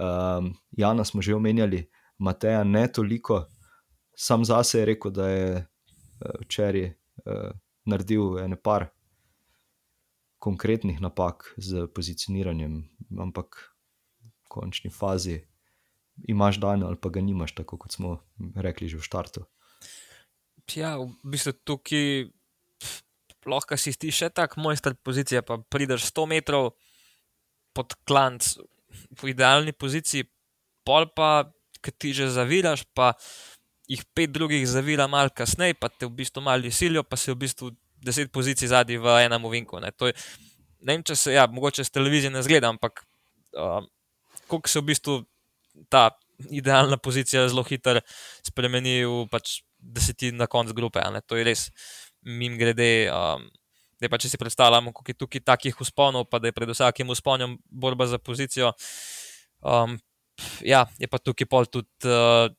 Um, Jana smo že omenjali, Mateja ne toliko, sam zase je rekel, da je uh, včeraj uh, naredil ene par konkretnih napak z pozicioniranjem, ampak v končni fazi imaš dan ali pa ga nimaš, tako kot smo rekli že v štartu. Ja, v bistvu tukaj lahko si ti še tako mojster pozicije, pa prideš 100 metrov, pod klanc v idealni poziciji, pol pa, ki ti že zaviraš, pa jih pet drugih zavira malo kasneje, pa te v bistvu malo silijo, pa si v bistvu deset pozicij zadnji v enem uvinku. Ne. Je, ne vem, če se, ja, mogoče s televizije ne zgleda, ampak uh, koliko se v bistvu ta idealna pozicija zelo hitro spremeni v pač desetini na koncu grupe. To je res mim grede. Um, Da pa če si predstavljamo, koliko je tukaj takih usponov, pa da je pred vsakim usponom borba za pozicijo. Um, ja, je pa tukaj pol tudi uh,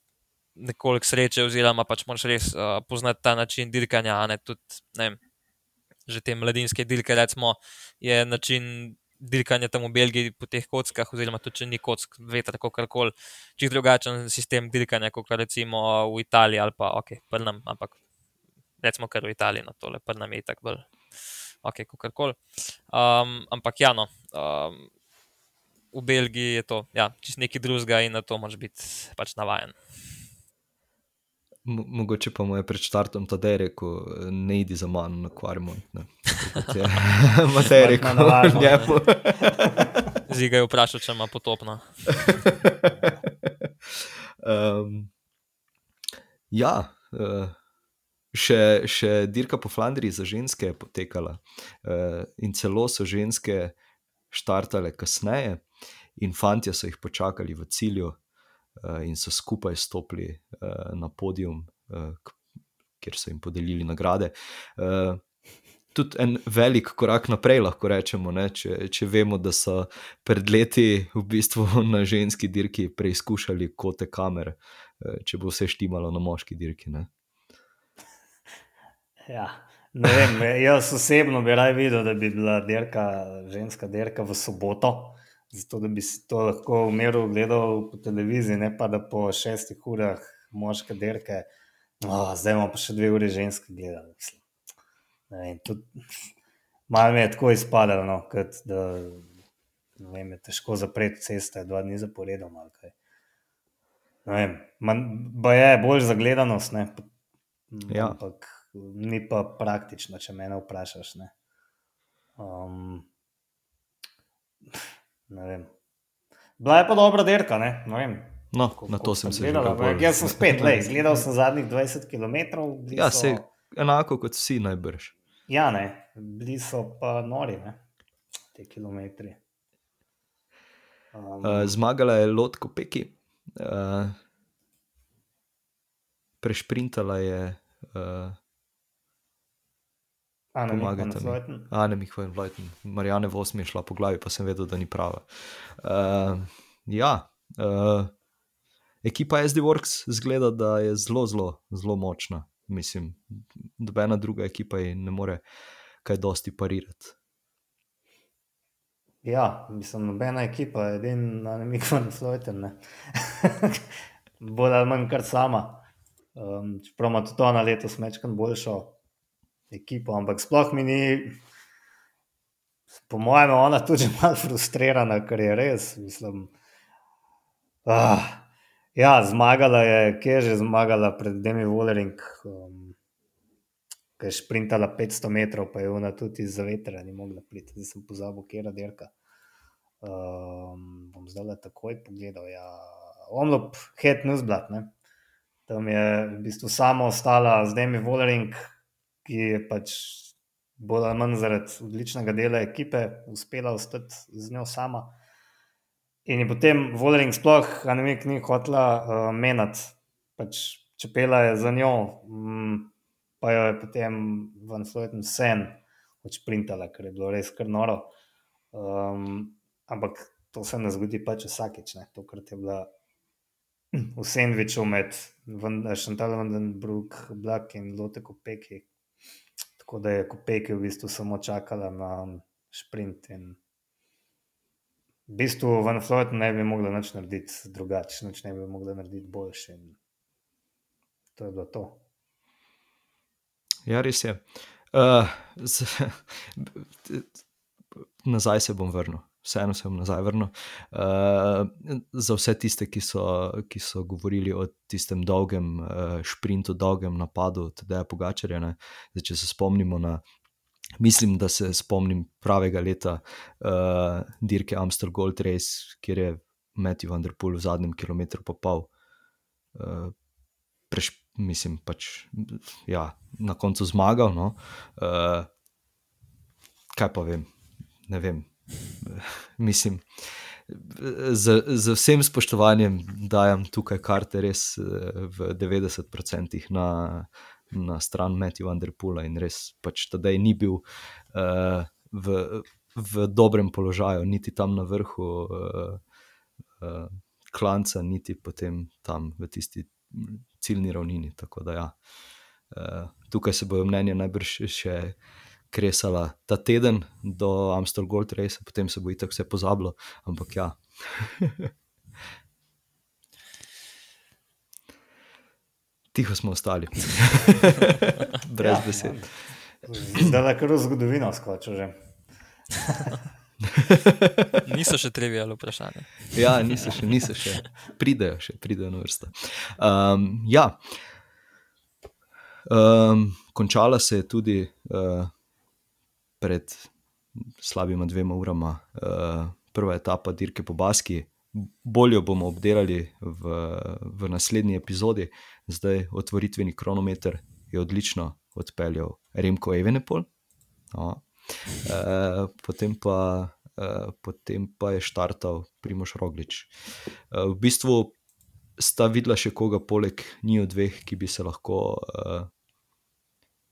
nekoliko sreče, oziroma pač moraš res uh, poznati ta način dirkanja. Ne, tudi, ne vem, že te mladinske dirke, recimo, je način dirkanja tam v Belgiji po teh kockah, oziroma tudi če ni kock, veter, kako koli. Čih drugačen sistem dirkanja, kot recimo v Italiji ali pa ok, prnam, ampak recimo kar v Italiji, no tole prnam je tako bolj ok, kako koli. Um, ampak ja, no, um, v Belgiji je to ja, čist nekaj drugega in na to moraš biti pač navaden. Mogoče pa mu je pred štartom ta rekel, ne idi za mano na kvarmont. <laughs> Matej rekel, da je njemu. Ziga je vprašal, če ima potopno. um, <laughs> ja, uh, še, še dirka po Flandriji za ženske je potekala. Uh, in celo so ženske štartale kasneje, in fanti so jih počakali v cilju, uh, in so skupaj stopili uh, na podium, uh, kjer so jim podelili nagrade. Uh, Tudi en velik korak naprej, lahko rečemo, če, če vemo, da so pred leti v bistvu <laughs> na ženski dirki preizkušali kote kamer, če bo vse štimalo na moški dirki. Ne? Ja, ne vem, jaz osebno bi raje videl, da bi bila derka, ženska derka v soboto, zato da bi si to lahko v miru gledal po televiziji, ne pa da po šestih urah moške derke, oh, zdaj imamo pa še dve uri ženske gledali. Malo mi je tako izpadalo, no, kot da vem, je težko zapreti ceste, dva dni zaporedoma. Ba je bolj za gledanost, ne, Ja. ampak ni pa praktično, če me vprašaš. Ne. Um, ne vem. Bila je pa dobra dirka, ne, ne vem. No, Ko- na to sem se bolj- Jaz sem spet, lej, <laughs> gledal sem zadnjih 20 km. Ja, saj enako kot vsi, najbrž. Ja, ne, bili so pa nori, ne, te kilometri. Um, Uh, zmagala je Lotko Peki, uh, prešprintala je uh, Ana pomagajte mi. Fleuten. Ane Mihajl Vlajten, Marijane Vos mi je šla po glavi, pa sem vedel, da ni prava. Uh, ja, uh, ekipa SD Works zgleda, da je zelo, zelo, zelo močna. Mislim, nobena druga ekipa ji ne more kaj dosti parirati. Ja, mislim, nobena ekipa, edini na Mikman Fleuten. ne. <laughs> Bolj ali manj kar sama. Um, čeprav ima tudi ona letos mečkan boljšo ekipo, ampak sploh mi ni, po mojem, je ona tudi <laughs> malo frustrirana, ker je res, mislim. Ah, ja, zmagala je, kje je že zmagala pred Demi Wallering, um, ki je sprintala 500 metrov, pa je ona tudi iz vetra ni mogla priti, zdaj sem pozabil, kje je dirka. Um, bom zdaj le takoj pogledal. Ja. Omlop, Newsblad. Ne? Tam je v bistvu samo ostala z Demi Wallering, ki je pač bolj ali manj zaradi odličnega dela ekipe uspela ostati z njo sama. In je potem Wallering sploh, a ne vem, ni hotela uh, menati, pač čepela je za njo, mm, pa jo je potem Van Floyden sen odšprintala, ker je bilo res kar noro. Um, ampak to se ne zgodi pač vsakeč, ne. tokrat je bila v sendviču med Šantalom Vandenbrug, Black in Lotte Kopeki. Tako da je Kopeki v bistvu samo čakala na šprint. In v bistvu Van Floyd ne bi mogla nič narediti drugače, nič ne bi mogla narediti boljše. In to je bilo to. Ja, res je. Uh, z, <laughs> nazaj se bom vrnil, vseeno se bom nazaj vrnil. Uh, za vse tiste, ki so, ki so govorili o tistem dolgem uh, šprintu, dolgem napadu, tudi Pogačarja. ne. Zdaj, če se spomnimo na Mislim, da se spomnim pravega leta uh, dirke Amstel Gold Race, kjer je Matthew Van Der Poel v zadnjem kilometru popal. Uh, preš, mislim, pač ja, na koncu zmagal. No. Uh, kaj pa vem, ne vem. <laughs> mislim, z, z vsem spoštovanjem dajem tukaj karte res v 90% na na stran Matthew Underpoola in res pač tedaj ni bil uh, v, v dobrem položaju, niti tam na vrhu uh, uh, klanca, niti potem tam v tisti ciljni ravnini. Tako da ja, uh, tukaj se bojo mnenje najbrž še. Kresala ta teden do Amsterdam Gold Race, potem se bo itak vse pozabilo, ampak ja. <laughs> tiho smo ostali, <laughs> brez ja, besed. Zdaj je kar v zgodovino skočil že. <laughs> niso še trevi ali vprašanje. ja, niso še, niso še, pridejo še, pridejo na vrsto. Um, ja. um, končala se je tudi uh, pred slabima dvema urama uh, prva etapa dirke po Baski. Bolje bomo obdelali v, v naslednji epizodi. Zdaj, otvoritveni kronometer je odlično odpeljal Remko Evenepol, no. e, potem, pa, e, potem pa je štartal Primoš Roglič. E, v bistvu sta videla še koga, poleg njih dveh, ki bi se lahko e,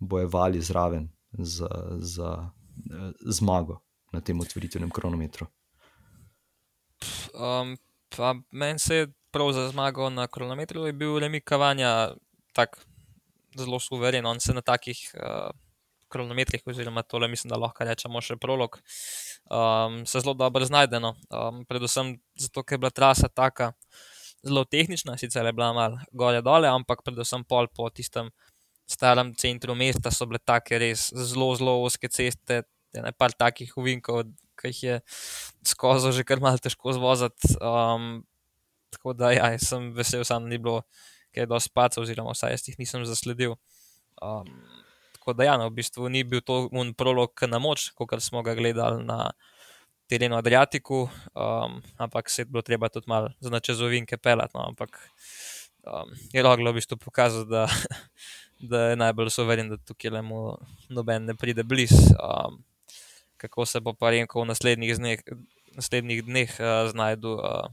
bojevali zraven za, za zmago na tem otvoritvenem kronometru. Um, Meni se je prav za zmago na kronometru je bil Remi Kavanja tak zelo suveren. On se na takih uh, kronometrih, oziroma tole mislim, da lahko rečemo še prolog, um, se zelo dobro znajde. No. Um, predvsem zato, ker je bila trasa taka zelo tehnična, sicer je bila malo gore dole, ampak predvsem pol po tistem starem centru mesta so bile take res zelo, zelo oske ceste. Ne par takih uvinkov, ki jih je skozi že kar malo težko zvoziti. Um, Tako da ja, sem vesel, da ni bilo kaj dosti paca, oziroma vsaj jaz jih nisem zasledil. Um, tako da ja, no, v bistvu ni bil to un prolog na moč, kot smo ga gledali na terenu Adriatiku, um, ampak se je bilo treba tudi malo za čezovinke pelati. No, ampak um, je Roglo v bistvu pokazal, da, <laughs> da je najbolj soveren, da tukaj le mu noben ne pride blizu. Um, kako se bo pa Renko v naslednjih dneh, naslednjih dneh uh, znašel. Uh,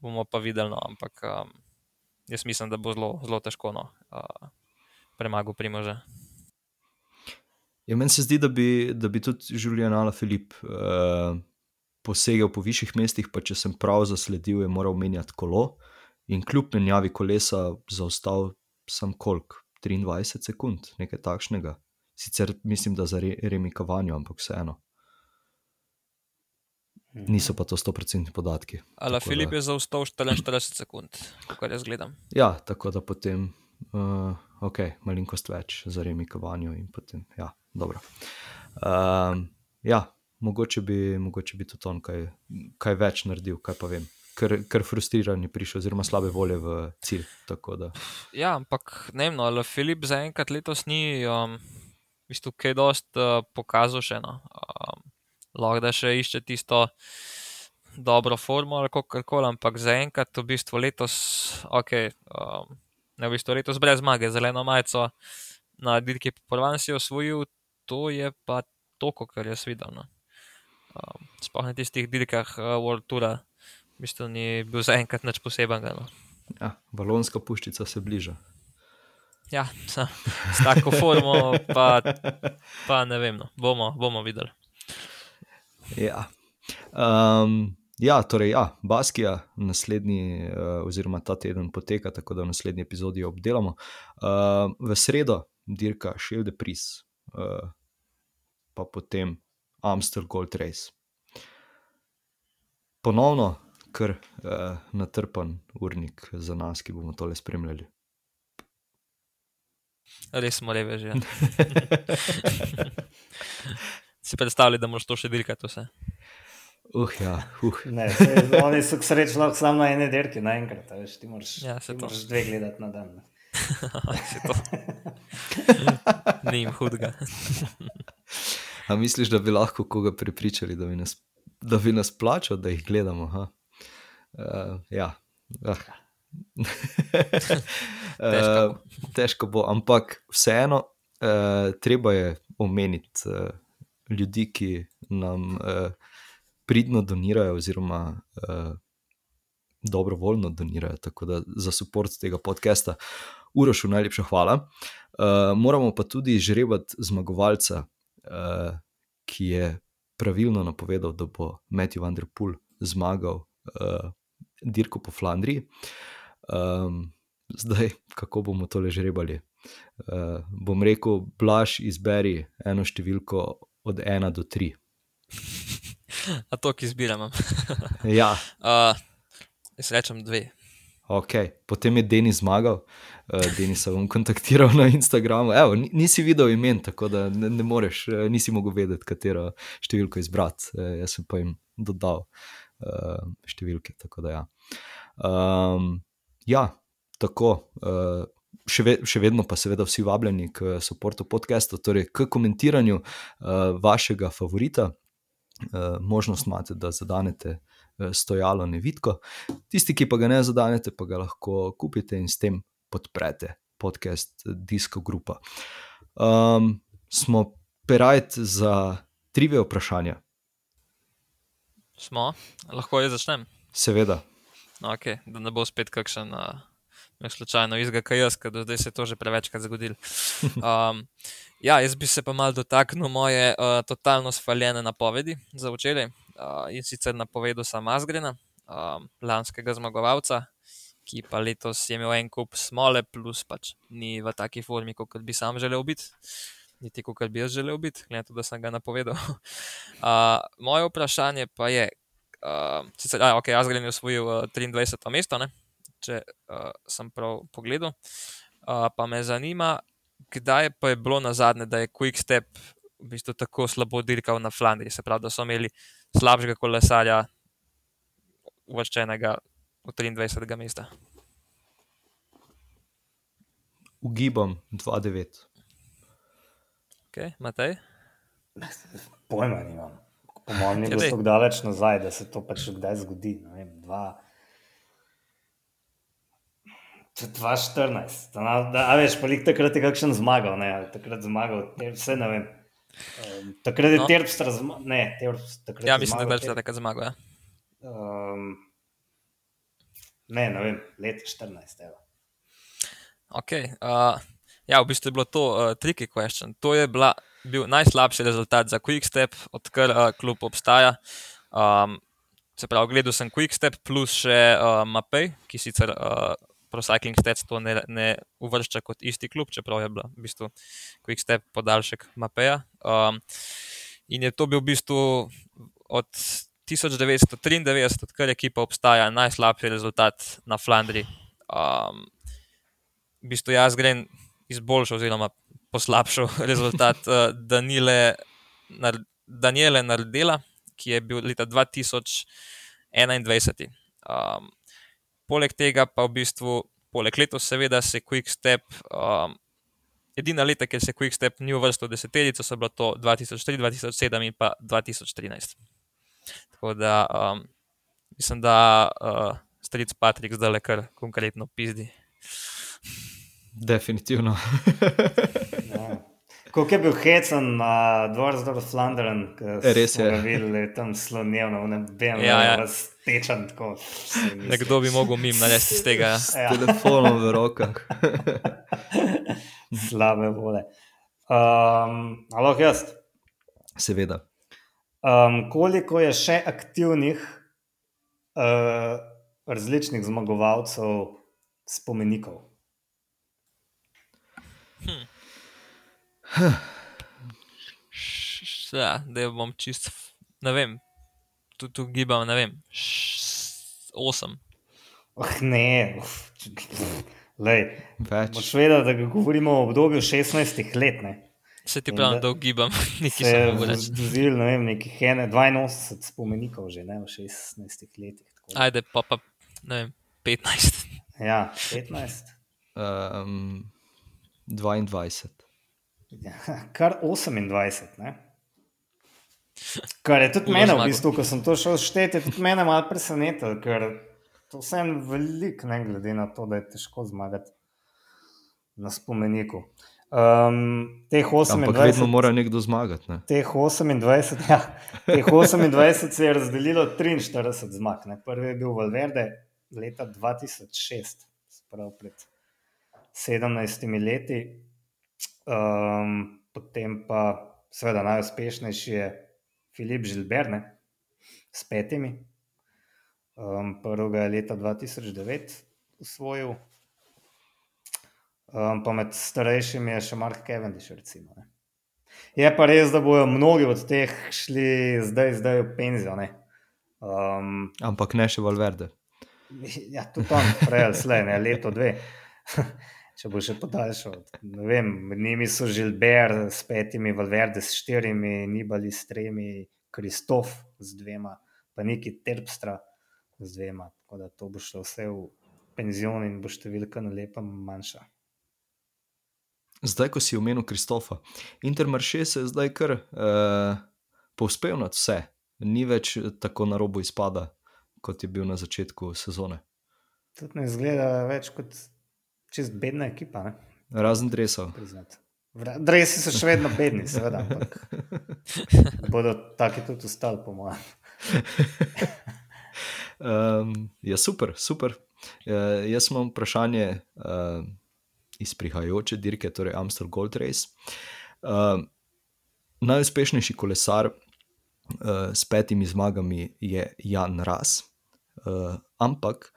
bomo pa videli. No, ampak um, jaz mislim, da bo zelo, zelo težko no, uh, premagal primože. Ja, meni se zdi, da bi, da bi tudi Julian Ala Filip uh, posegel po višjih mestih, pa če sem prav zasledil, je moral menjati kolo in kljub menjavi kolesa zaostal sem kolik 23 sekund, nekaj takšnega. Sicer mislim, da za re, remikavanje, ampak vseeno. Niso pa to 100% podatki. Ali Filip da... je zaostal 44 sekund, kar jaz gledam. Ja, tako da potem, uh, ok, malenkost več za remikovanju in potem, ja, dobro. Um, ja, mogoče bi, mogoče bi tudi on kaj, kaj več naredil, kaj pa vem. Ker, ker frustriran je prišel, oziroma slabe volje v cilj. Ja, ampak ne vem, no, ali Filip zaenkrat letos ni, um, v bistvu, kaj dost uh, pokazal še. No. Um, lahko da še išče tisto dobro formo ali kako koli, ampak zaenkrat v bistvu letos, ok, um, ne v bistvu letos brez zmage, zeleno majico na dirki po Provansi osvojil, to je pa to, kar jaz videl. No. Um, Sploh na tistih dirkah uh, World Tour, v bistvu ni bil zaenkrat nič posebenega. No. Ja, balonska puščica se bliža. Ja, s tako formo, pa, pa ne vem, no. bomo, bomo videli. Ja. Um, ja, torej, ja, Baskija, naslednji, uh, oziroma ta teden poteka, tako da v naslednji epizodi obdelamo. Uh, v sredo dirka Shield Priest, uh, pa potem Amstel Gold Race. Ponovno, kar uh, natrpan urnik za nas, ki bomo tole spremljali. Res smo reveži. Ja. <laughs> <laughs> si predstavljaj, da moraš to še dirkati vse. Uh, ja, uh. ne, oni so srečni samo na eni dirki, naenkrat. Ti moraš, ja, ti moraš dve gledati na dan. <laughs> Ni jim hudega. A misliš, da bi lahko koga prepričali, da bi nas, da bi nas plačal, da jih gledamo? Uh, ja. Uh. <laughs> Težko bo. uh, težko bo, ampak vseeno, uh, treba je omeniti uh, ljudi, ki nam uh, pridno donirajo, oziroma uh, dobrovoljno donirajo. Tako da za podporo tega podcasta, Urošu, najlepša hvala. Uh, moramo pa tudi žrebati zmagovalca, uh, ki je pravilno napovedal, da bo Matthew Van Der Poel zmagal uh, dirko po Flandriji. Um, zdaj, kako bomo to le žrebali? Uh, bom rekel, blaž izberi eno številko od 1 do 3. A to, ki izbiramo. <laughs> Ja, Uh, jaz rečem dve. ok, potem je Denis zmagal, uh, Denis sem kontaktiral na Instagramu. Evo, ni- nisi videl imen, tako da ne, ne moreš, eh, nisi mogel vedeti, katero številko izbrati. Uh, jaz sem pa jim dodal uh, številke. Tako da ja. Um, ja, tako. Uh, Še, ve, še vedno pa seveda vsi vabljeni k podporu podcastu, torej k komentiranju uh, vašega favorita. Uh, možnost imate, da zadanete uh, stojalo nevidko. Tisti, ki pa ga ne zadanete, pa ga lahko kupite in s tem podprete podcast Disco Grupa. Um, smo perajt za trive vprašanja, Smo, lahko jaz začnem. seveda. No, okay, da ne bo spet kakšen. Uh, Slučajno izga, kaj jaz, ker do zdaj se je to že prevečkrat zgodilo. <laughs> Um, ja, jaz bi se pa mal dotaknil moje uh, totalno svaljene napovedi za včeraj. Uh, in sicer napovedal sem Asgrena, um, lanskega zmagovalca, ki pa letos je imel en kup smole, plus pač ni v taki formi, kot bi sam želel biti. Niti kot bi jaz želel biti, glede na to, da sem ga napovedal. <laughs> Uh, moje vprašanje pa je, uh, sicer, a, ok, Asgren je osvojil uh, 23. mesto, ne? če uh, sem prav pogledal. Uh, pa me zanima, kdaj pa je bilo na zadnje, da je Quick Step v bistvu tako slabo dirkal na Flandriji, se pravi, da so imeli slabšega kolesarja, uvrščenega v 23. mesta. Ugibam 2-9. Okay, Matej? Pojma nimam. Po mojem, ni Ja, bilo tako daleč nazaj, da se to pač kdaj zgodi. Ne vem, dva. To je 2014. Da, da, a veš, pa lik takrat je kakšen zmagal, ne, takrat zmagal, vse ne vem. Um, takrat je No. Terpstra zmagal, ne, Terpstra takrat Ja, je mislim, da zmagal je Terp- takrat zmagal. Ja. Um, ne, ne vem, let 14. Evo. Okay, uh, ja, v bistvu je bilo to uh, tricky question. To je bila, bil najslabši rezultat za Quickstep, odkar uh, klub obstaja. Um, se pravi, gledal sem Quickstep plus še uh, Mapej, ki sicer uh, Pro Cycling Stats to ne, ne uvršča kot isti klub, čeprav je bila v bistvu Quickstep podaljšek Mapeja. Um, in je to bil v bistvu od 1993, odkar ekipa obstaja, najslabši rezultat na Flandriji. Um, v bistvu jaz grem izboljšal, oziroma poslabšal <laughs> rezultat uh, Danile, Daniele Nardela, ki je bil leta 2021. Um, poleg tega pa v bistvu, poleg letos, seveda, se Quickstep. Um, Edina leta, kjer se Quickstep ni uvrstil v deseterico, so bila to 2003, 2007 in pa 2013. Tako da um, mislim, da uh, stric Patrik zdaj le kar konkretno pizdi. Definitivno. <laughs> Ja. Koliko je bil hecen na Dvorsdorf Flandern, Res smo je. ga videli tam slonjev na BMW, Ja, ja. raztečen tako. Nekdo bi mogel mim narediti iz tega. ja. S telefonom v rokah. <laughs> Slabe vole. Um, Alo, jaz. Seveda. Um, koliko je še aktivnih uh, različnih zmagovalcev spomenikov? Š- š- Ja, da bom čist, ne vem, tu, tu gibam, ne vem, š- osem. Oh, ne, Lej, Več. moš vedeti, da govorimo o obdobju 16 let. Ne? Se ti pravim, da- da gibam, <laughs> niti Se mogel reči. zdozil, ne vem, nekih ene- 82 spomenikov že ne, v 16 letih. tako Ajde, pa pa, ne vem, 15. Ja, 15. Um, 22. Ja, <laughs> kar 28. Ne? Kar je tudi mene, v bistvu, ko sem to šel šteti, tudi mene malo presenetilo, ker to vse je veliko, ne glede na to, da je težko zmagati na spomeniku. Um, teh Ampak vedno 28, mora nekdo zmagati. Ne? teh 28, ja, teh 28 se je razdelilo 43 zmag. Ne. Prvi je bil Valverde leta 2006, sprav pred 17 leti. Um, potem pa, seveda, najuspešnejši je Filip Žilberne s petimi. Um, prvega je leta 2009 usvojil. Um, pa med starejšimi je še Mark Cavendish. Recimo, ne. je pa res, da bodo mnogi od teh šli zdaj, zdaj v penzijo. ne. Um, Ampak ne še Valverde. ja, tudi on, prej ali slej, ne, leto, dve. <laughs> Če bo še podaljšal. Ne Vem, med njimi so Žilber s petimi, Valverde s štirimi, Nibali s tremi, Kristof z dvema, pa neki Terpstra z dvema. Tako da to bo šlo vse v penzion in bo številka na lepa manjša. Zdaj, ko si omenil Kristofa, Intermarše se je zdaj kar uh, povzpel nad vse, ni več tako na robu izpada, kot je bil na začetku sezone. Tudi ne izgleda več kot čist bedna ekipa, ne? Razen. Vra- Dresi so še vedno bedni, seveda, ampak <laughs> bodo taki tudi ostali, po mojem. Um, ja, super, super. Uh, jaz imam vprašanje uh, iz prihajajoče dirke, torej Amstel Gold Race. Uh, najuspešnejši kolesar uh, s petimi zmagami je Jan Ras, uh, ampak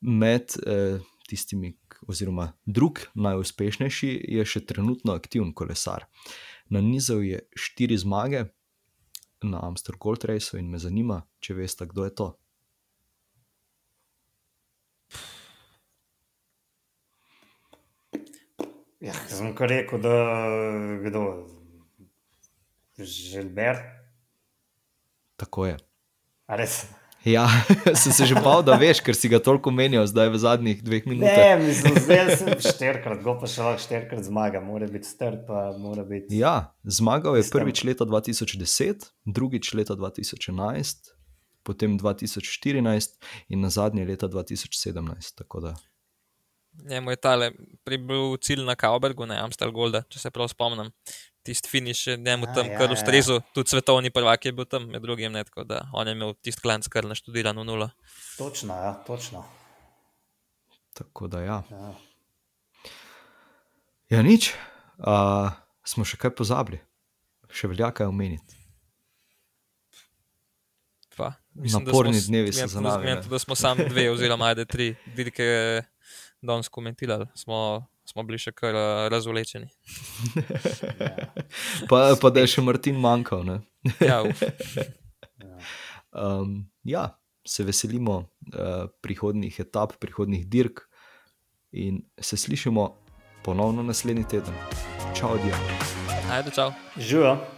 med uh, tistimi, oziroma drug najuspešnejši je še trenutno aktiven kolesar. Nanizal je štiri zmage na Amstel Gold Raceu in me zanima, če veste, kdo je to. Ja, sem kar rekel, da kdo? Želber, Tako je. a res. Ja, <laughs> sem se že bal, da veš, ker si ga toliko menjal zdaj v zadnjih dveh minutah. Ne, mislim, zdaj sem štirikrat, go pa še lahko štirikrat zmaga, mora biti strp, pa mora biti. Ja, zmagal je Mislim- prvič leta 2010, drugič leta 2011, potem 2014 in na zadnje leta 2017. Tako da, Njemu je tale bil cilj na Kaubergu, ne Amstel Golda, če se prav spomnim. Tisti finiš je njemu A, tam ja, kar ja. ustrezal, tudi svetovni prvak je bil tam, med drugim, ne, tako da on je imel tisti klanc kar naštudiran v nulo. Točno, ja, točno. tako da ja. Ja. Ja, nič. Uh, smo še kaj pozabili, še velja kaj omeniti. Pa, Naporni dnevi so za nami. Mislim, da smo sami dve, oziroma ajde tri dirke danes komentirali, smo, smo bili še kar eh, razvlečeni. <laughs> Pa, pa da je še Martin manjkal. Ne? Ja. Ja. <laughs> Um, ja, se veselimo uh, prihodnih etap, prihodnih dirk in se slišimo ponovno naslednji teden. Čau, Dio. ajde, čau. Živijo.